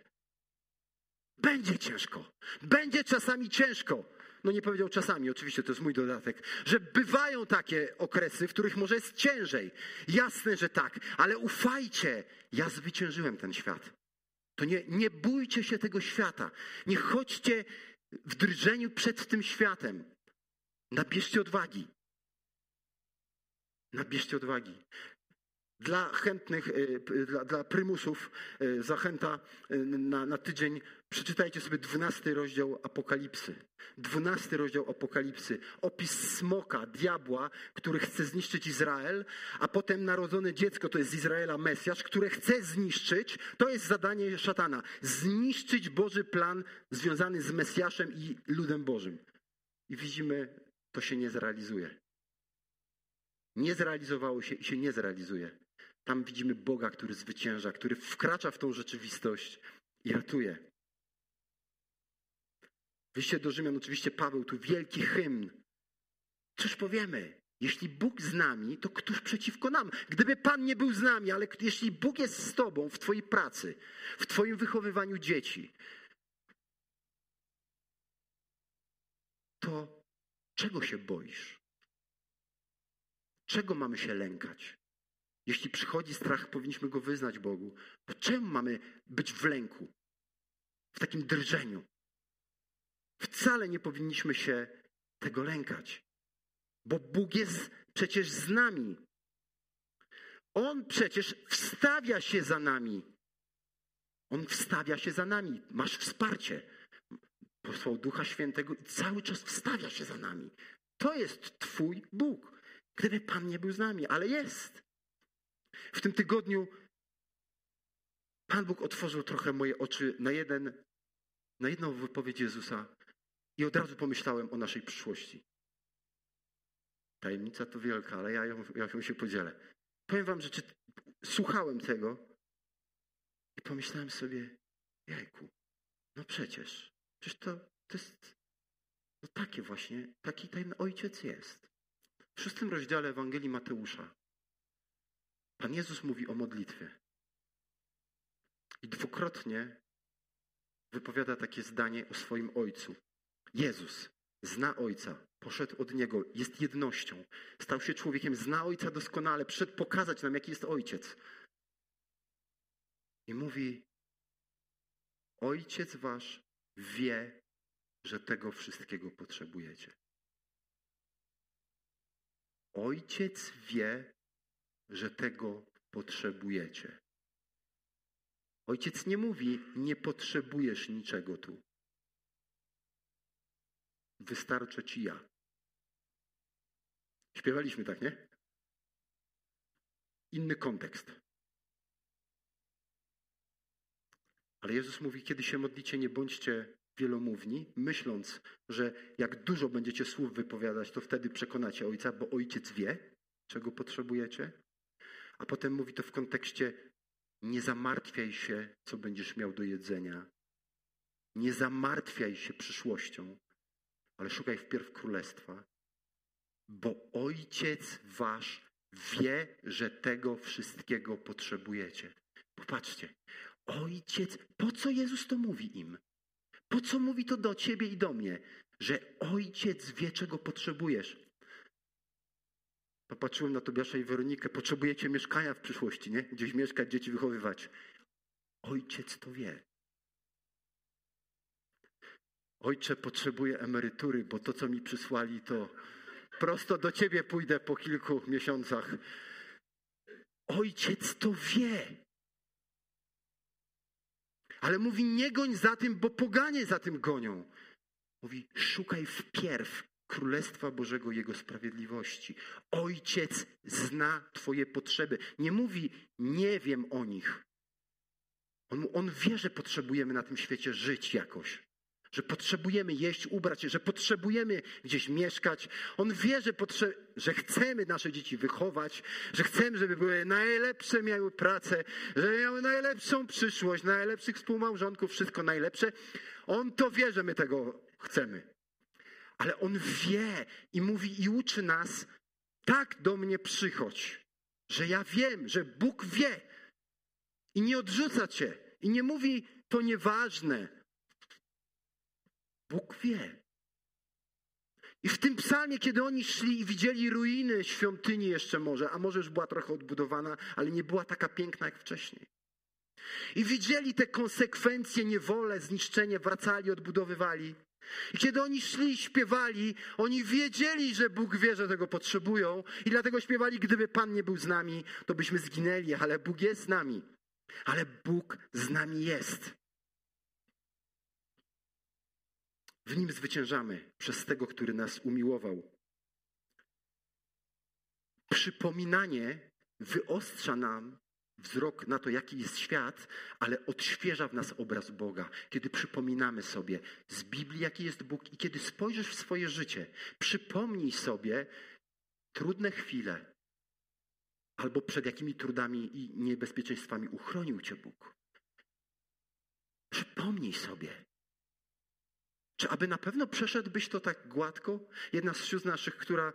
będzie ciężko. Będzie czasami ciężko. No nie powiedział czasami, oczywiście to jest mój dodatek, że bywają takie okresy, w których może jest ciężej. Jasne, że tak, ale ufajcie, ja zwyciężyłem ten świat. To nie, nie bójcie się tego świata. Nie chodźcie w drżeniu przed tym światem. Nabierzcie odwagi. Nabierzcie odwagi. Dla chętnych, y, dla, dla prymusów, y, zachęta y, na, na tydzień, przeczytajcie sobie dwunasty rozdział Apokalipsy. Dwunasty rozdział Apokalipsy. Opis smoka, diabła, który chce zniszczyć Izrael, a potem narodzone dziecko, to jest z Izraela Mesjasz, które chce zniszczyć, to jest zadanie szatana. Zniszczyć Boży plan związany z Mesjaszem i ludem Bożym. I widzimy, to się nie zrealizuje. Nie zrealizowało się i się nie zrealizuje. Tam widzimy Boga, który zwycięża, który wkracza w tą rzeczywistość i ratuje. Wyjście do Rzymian, oczywiście Paweł, tu wielki hymn. Cóż powiemy? Jeśli Bóg z nami, to któż przeciwko nam? Gdyby Pan nie był z nami, ale jeśli Bóg jest z Tobą w Twojej pracy, w Twoim wychowywaniu dzieci, to czego się boisz? Czego mamy się lękać? Jeśli przychodzi strach, powinniśmy go wyznać Bogu. To czemu mamy być w lęku? W takim drżeniu? Wcale nie powinniśmy się tego lękać, bo Bóg jest przecież z nami. On przecież wstawia się za nami. On wstawia się za nami. Masz wsparcie. Posłał Ducha Świętego i cały czas wstawia się za nami. To jest Twój Bóg. Gdyby Pan nie był z nami, ale jest. W tym tygodniu Pan Bóg otworzył trochę moje oczy na, jeden, na jedną wypowiedź Jezusa i od razu pomyślałem o naszej przyszłości. Tajemnica to wielka, ale ja ją, ja ją się podzielę. Powiem wam, że czy, słuchałem tego i pomyślałem sobie, jajku, no przecież, przecież to, to jest no takie właśnie, taki ten ojciec jest. W szóstym rozdziale Ewangelii Mateusza Pan Jezus mówi o modlitwie. I dwukrotnie wypowiada takie zdanie o swoim Ojcu. Jezus zna Ojca, poszedł od Niego, jest jednością, stał się człowiekiem, zna Ojca doskonale, przyszedł pokazać nam, jaki jest Ojciec. I mówi, Ojciec Wasz wie, że tego wszystkiego potrzebujecie. Ojciec wie, że tego potrzebujecie. Ojciec nie mówi, nie potrzebujesz niczego tu. Wystarczę ci ja. Śpiewaliśmy tak, nie? Inny kontekst. Ale Jezus mówi, kiedy się modlicie, nie bądźcie wielomówni, myśląc, że jak dużo będziecie słów wypowiadać, to wtedy przekonacie Ojca, bo Ojciec wie, czego potrzebujecie. A potem mówi to w kontekście nie zamartwiaj się, co będziesz miał do jedzenia. Nie zamartwiaj się przyszłością, ale szukaj wpierw królestwa, bo Ojciec Wasz wie, że tego wszystkiego potrzebujecie. Popatrzcie, Ojciec, po co Jezus to mówi im? Po co mówi to do ciebie i do mnie? Że Ojciec wie, czego potrzebujesz. Popatrzyłem na Tobiasza i Weronikę. Potrzebujecie mieszkania w przyszłości, nie? Gdzieś mieszkać, dzieci wychowywać. Ojciec to wie. Ojcze, potrzebuję emerytury, bo to, co mi przysłali, to prosto do ciebie pójdę po kilku miesiącach. Ojciec to wie. Ale mówi, nie goń za tym, bo poganie za tym gonią. Mówi, szukaj wpierw Królestwa Bożego, Jego sprawiedliwości. Ojciec zna Twoje potrzeby. Nie mówi, nie wiem o nich. On, on wie, że potrzebujemy na tym świecie żyć jakoś. Że potrzebujemy jeść, ubrać się, że potrzebujemy gdzieś mieszkać. On wie, że, potrze- że chcemy nasze dzieci wychować, że chcemy, żeby były najlepsze, miały pracę, żeby miały najlepszą przyszłość, najlepszych współmałżonków, wszystko najlepsze. On to wie, że my tego chcemy ale On wie i mówi i uczy nas, tak do mnie przychodź, że ja wiem, że Bóg wie i nie odrzuca cię i nie mówi, to nieważne. Bóg wie. I w tym psalmie, kiedy oni szli i widzieli ruiny świątyni jeszcze może, a może już była trochę odbudowana, ale nie była taka piękna jak wcześniej. I widzieli te konsekwencje, niewolę, zniszczenie, wracali, odbudowywali. I kiedy oni szli i śpiewali, oni wiedzieli, że Bóg wie, że tego potrzebują i dlatego śpiewali, gdyby Pan nie był z nami, to byśmy zginęli, ale Bóg jest z nami. Ale Bóg z nami jest. W Nim zwyciężamy przez tego, który nas umiłował. Przypominanie wyostrza nam wzrok na to, jaki jest świat, ale odświeża w nas obraz Boga. Kiedy przypominamy sobie z Biblii, jaki jest Bóg i kiedy spojrzysz w swoje życie, przypomnij sobie trudne chwile albo przed jakimi trudami i niebezpieczeństwami uchronił cię Bóg. Przypomnij sobie. Czy aby na pewno przeszedłbyś to tak gładko? Jedna z sióstr naszych, która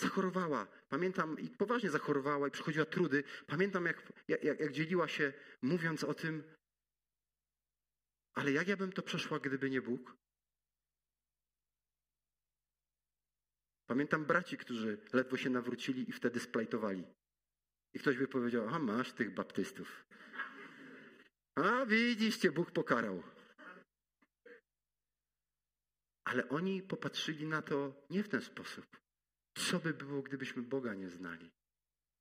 Zachorowała. Pamiętam i poważnie zachorowała i przychodziła trudy. Pamiętam, jak, jak, jak dzieliła się, mówiąc o tym, ale jak ja bym to przeszła, gdyby nie Bóg? Pamiętam braci, którzy ledwo się nawrócili i wtedy splajtowali. I ktoś by powiedział, a masz tych baptystów. A widzicie, Bóg pokarał. Ale oni popatrzyli na to nie w ten sposób. Co by było, gdybyśmy Boga nie znali,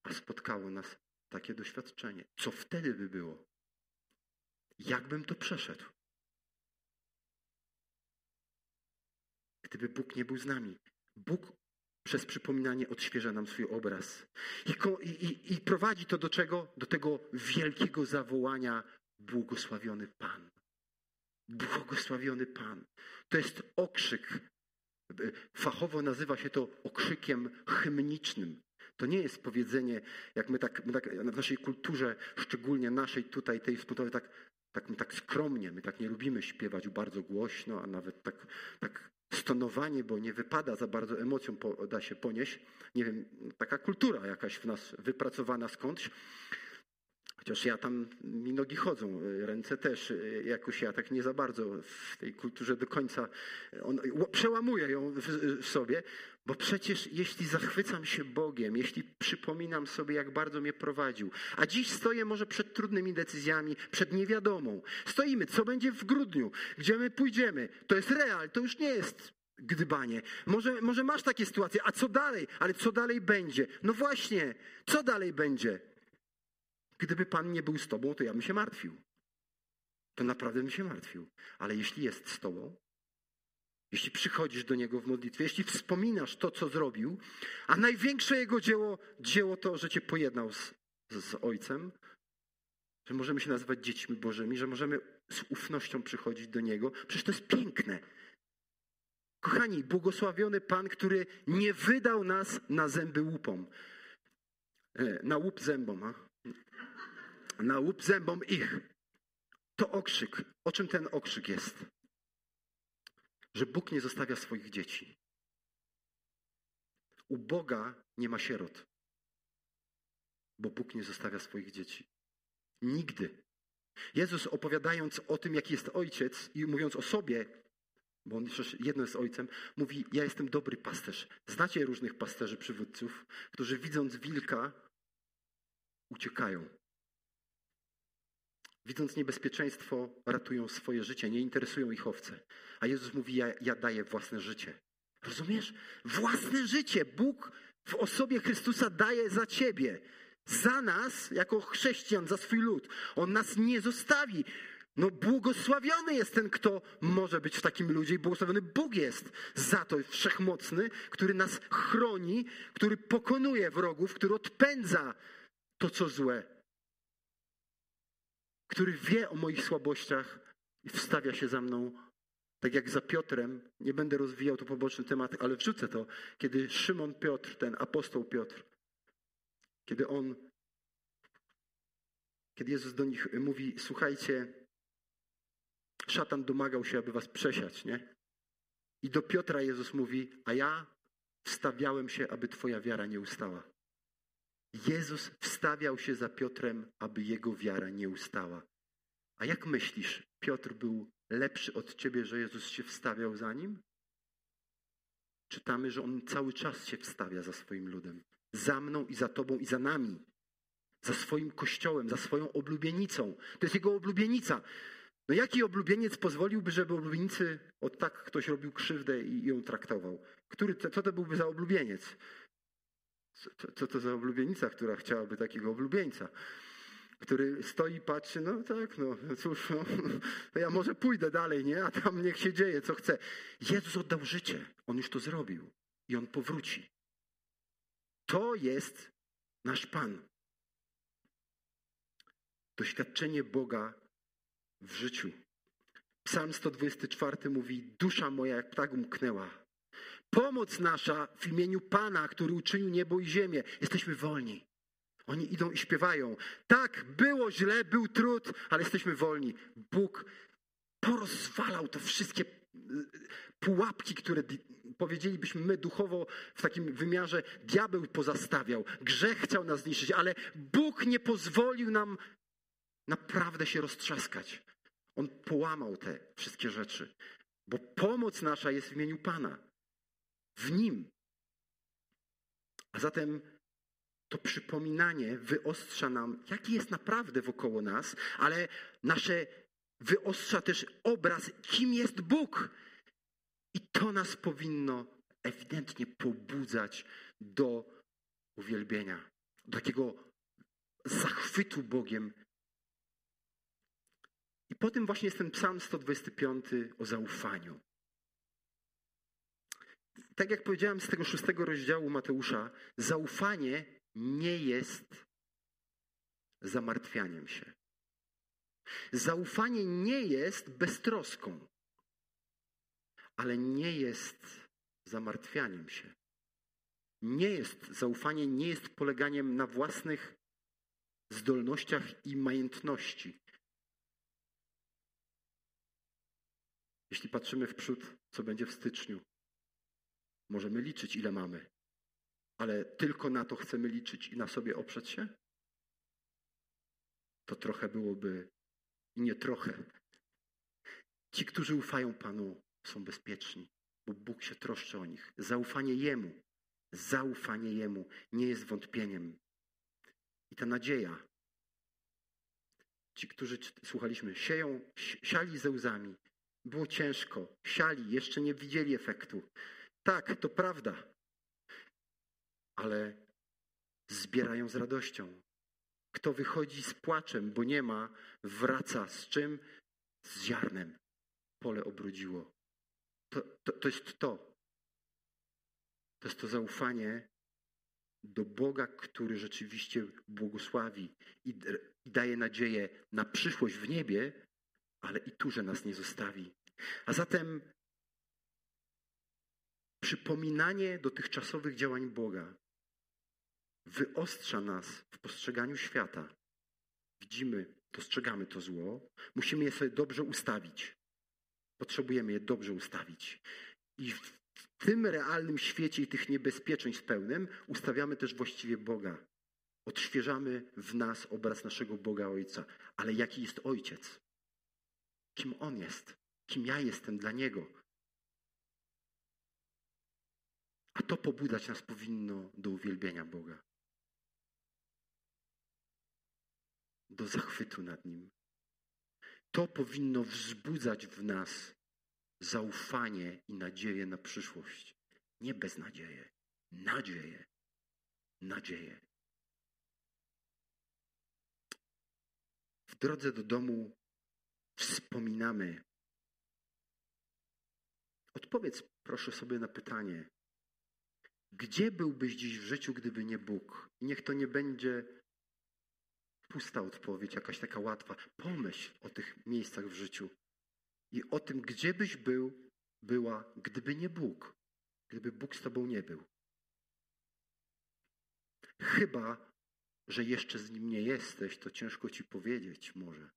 a spotkało nas takie doświadczenie? Co wtedy by było? Jakbym to przeszedł? Gdyby Bóg nie był z nami. Bóg przez przypominanie odświeża nam swój obraz. I, i, I, prowadzi to do czego? Do tego wielkiego zawołania błogosławiony Pan. Błogosławiony Pan. To jest okrzyk Fachowo nazywa się to okrzykiem hymnicznym. To nie jest powiedzenie, jak my tak, my tak w naszej kulturze, szczególnie naszej tutaj, tej wspólnotowej, tak, tak, my tak skromnie, my tak nie lubimy śpiewać bardzo głośno, a nawet tak, tak stonowanie, bo nie wypada za bardzo emocją, da się ponieść. Nie wiem, taka kultura jakaś w nas wypracowana skądś. Chociaż ja tam, mi nogi chodzą, ręce też, jakoś ja tak nie za bardzo w tej kulturze do końca on, przełamuję ją w, w sobie, bo przecież jeśli zachwycam się Bogiem, jeśli przypominam sobie, jak bardzo mnie prowadził, a dziś stoję może przed trudnymi decyzjami, przed niewiadomą. Stoimy, co będzie w grudniu, gdzie my pójdziemy. To jest real, to już nie jest gdybanie. Może, może masz takie sytuacje, a co dalej? Ale co dalej będzie? No właśnie, co dalej będzie? Gdyby Pan nie był z Tobą, to ja bym się martwił. To naprawdę bym się martwił. Ale jeśli jest z Tobą, jeśli przychodzisz do Niego w modlitwie, jeśli wspominasz to, co zrobił, a największe Jego dzieło, dzieło to, że Cię pojednał z, z Ojcem, że możemy się nazywać dziećmi Bożymi, że możemy z ufnością przychodzić do Niego, przecież to jest piękne. Kochani, błogosławiony Pan, który nie wydał nas na zęby łupom. E, na łup zębom, a? Na łup zębom ich. To okrzyk. O czym ten okrzyk jest? Że Bóg nie zostawia swoich dzieci. U Boga nie ma sierot, bo Bóg nie zostawia swoich dzieci. Nigdy. Jezus opowiadając o tym, jaki jest ojciec i mówiąc o sobie, bo on przecież jedno jest ojcem, mówi: Ja jestem dobry pasterz. Znacie różnych pasterzy, przywódców, którzy widząc wilka uciekają. Widząc niebezpieczeństwo, ratują swoje życie, nie interesują ich owce. A Jezus mówi: ja, ja daję własne życie. Rozumiesz? Własne życie Bóg w osobie Chrystusa daje za ciebie. Za nas, jako chrześcijan, za swój lud. On nas nie zostawi. No, błogosławiony jest ten, kto może być w takim ludzie, i błogosławiony Bóg jest za to wszechmocny, który nas chroni, który pokonuje wrogów, który odpędza to, co złe który wie o moich słabościach i wstawia się za mną, tak jak za Piotrem. Nie będę rozwijał tu poboczny temat, ale wrzucę to, kiedy Szymon Piotr, ten apostoł Piotr, kiedy on, kiedy Jezus do nich mówi, słuchajcie, szatan domagał się, aby was przesiać, nie? I do Piotra Jezus mówi, a ja wstawiałem się, aby twoja wiara nie ustała. Jezus wstawiał się za Piotrem, aby jego wiara nie ustała. A jak myślisz, Piotr był lepszy od ciebie, że Jezus się wstawiał za nim? Czytamy, że on cały czas się wstawia za swoim ludem. Za mną i za tobą i za nami. Za swoim kościołem, za swoją oblubienicą. To jest jego oblubienica. No jaki oblubieniec pozwoliłby, żeby oblubienicy od tak ktoś robił krzywdę i ją traktował? Który, co to byłby za oblubieniec? Co, to za oblubienica, która chciałaby takiego oblubieńca? Który stoi i patrzy, no tak, no cóż, no, ja może pójdę dalej, nie? A tam niech się dzieje, co chce. Jezus oddał życie. On już to zrobił. I On powróci. To jest nasz Pan. Doświadczenie Boga w życiu. Psalm 124 mówi: Dusza moja jak ptak umknęła. Pomoc nasza w imieniu Pana, który uczynił niebo i ziemię. Jesteśmy wolni. Oni idą i śpiewają. Tak, było źle, był trud, ale jesteśmy wolni. Bóg porozwalał te wszystkie y, pułapki, które powiedzielibyśmy my duchowo w takim wymiarze diabeł pozastawiał. Grzech chciał nas zniszczyć, ale Bóg nie pozwolił nam naprawdę się roztrzaskać. On połamał te wszystkie rzeczy, bo pomoc nasza jest w imieniu Pana. W Nim. A zatem to przypominanie wyostrza nam, jaki jest naprawdę wokoło nas, ale nasze wyostrza też obraz, kim jest Bóg. I to nas powinno ewidentnie pobudzać do uwielbienia, do takiego zachwytu Bogiem. I potem właśnie jest ten psalm 125 o zaufaniu. Tak jak powiedziałem z tego szóstego rozdziału Mateusza, zaufanie nie jest zamartwianiem się. Zaufanie nie jest beztroską, ale nie jest zamartwianiem się. Nie jest, zaufanie nie jest poleganiem na własnych zdolnościach i majątności. Jeśli patrzymy w przód, co będzie w styczniu, możemy liczyć, ile mamy, ale tylko na to chcemy liczyć i na sobie oprzeć się? To trochę byłoby i nie trochę. Ci, którzy ufają Panu, są bezpieczni, bo Bóg się troszczy o nich. Zaufanie Jemu, zaufanie Jemu nie jest wątpieniem. I ta nadzieja. Ci, którzy słuchaliśmy, sieją, siali ze łzami. Było ciężko, siali, jeszcze nie widzieli efektu. Tak, to prawda, ale zbierają z radością. Kto wychodzi z płaczem, bo nie ma, wraca z czym? Z ziarnem. Pole obrodziło. To, to, to jest to. To jest to zaufanie do Boga, który rzeczywiście błogosławi i, i daje nadzieję na przyszłość w niebie, ale i tu, że nas nie zostawi. A zatem przypominanie dotychczasowych działań Boga wyostrza nas w postrzeganiu świata. Widzimy, dostrzegamy to zło, musimy je sobie dobrze ustawić. Potrzebujemy je dobrze ustawić. I w tym realnym świecie i tych niebezpieczeństw pełnym ustawiamy też właściwie Boga. Odświeżamy w nas obraz naszego Boga Ojca. Ale jaki jest Ojciec? Kim On jest? Kim ja jestem dla Niego? A to pobudzać nas powinno do uwielbienia Boga. Do zachwytu nad Nim. To powinno wzbudzać w nas zaufanie i nadzieję na przyszłość. Nie beznadzieję, nadzieję, nadzieję. W drodze do domu wspominamy. Odpowiedz proszę sobie na pytanie, gdzie byłbyś dziś w życiu, gdyby nie Bóg? I niech to nie będzie pusta odpowiedź, jakaś taka łatwa. Pomyśl o tych miejscach w życiu i o tym, gdzie byś był, była, gdyby nie Bóg, gdyby Bóg z tobą nie był. Chyba, że jeszcze z nim nie jesteś, to ciężko ci powiedzieć może,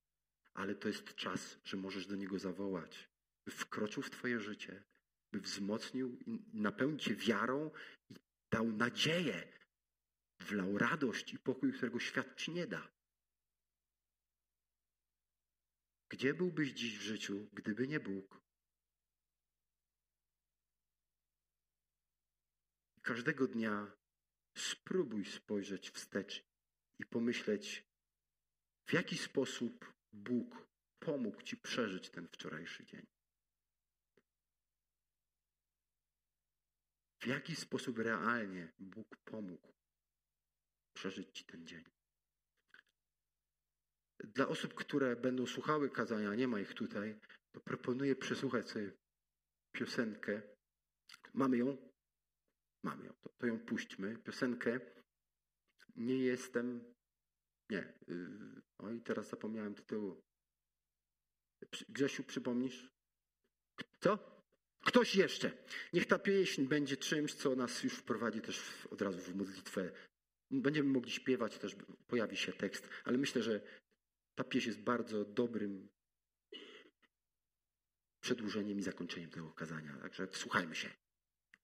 ale to jest czas, że możesz do niego zawołać, by wkroczył w twoje życie, by wzmocnił i napełnił cię wiarą i dał nadzieję, wlał radość i pokój, którego świat ci nie da. Gdzie byłbyś dziś w życiu, gdyby nie Bóg? Każdego dnia spróbuj spojrzeć wstecz i pomyśleć, w jaki sposób Bóg pomógł Ci przeżyć ten wczorajszy dzień? W jaki sposób realnie Bóg pomógł przeżyć Ci ten dzień? Dla osób, które będą słuchały kazania, nie ma ich tutaj, to proponuję przesłuchać sobie piosenkę. Mamy ją? Mamy ją. To, to ją puśćmy. Piosenkę Nie jestem. Nie. Yy, oj, teraz zapomniałem tytułu. Grzesiu, przypomnisz? Co? Ktoś jeszcze. Niech ta pieśń będzie czymś, co nas już wprowadzi też od razu w modlitwę. Będziemy mogli śpiewać, też pojawi się tekst, ale myślę, że ta pieśń jest bardzo dobrym przedłużeniem i zakończeniem tego kazania. Także słuchajmy się.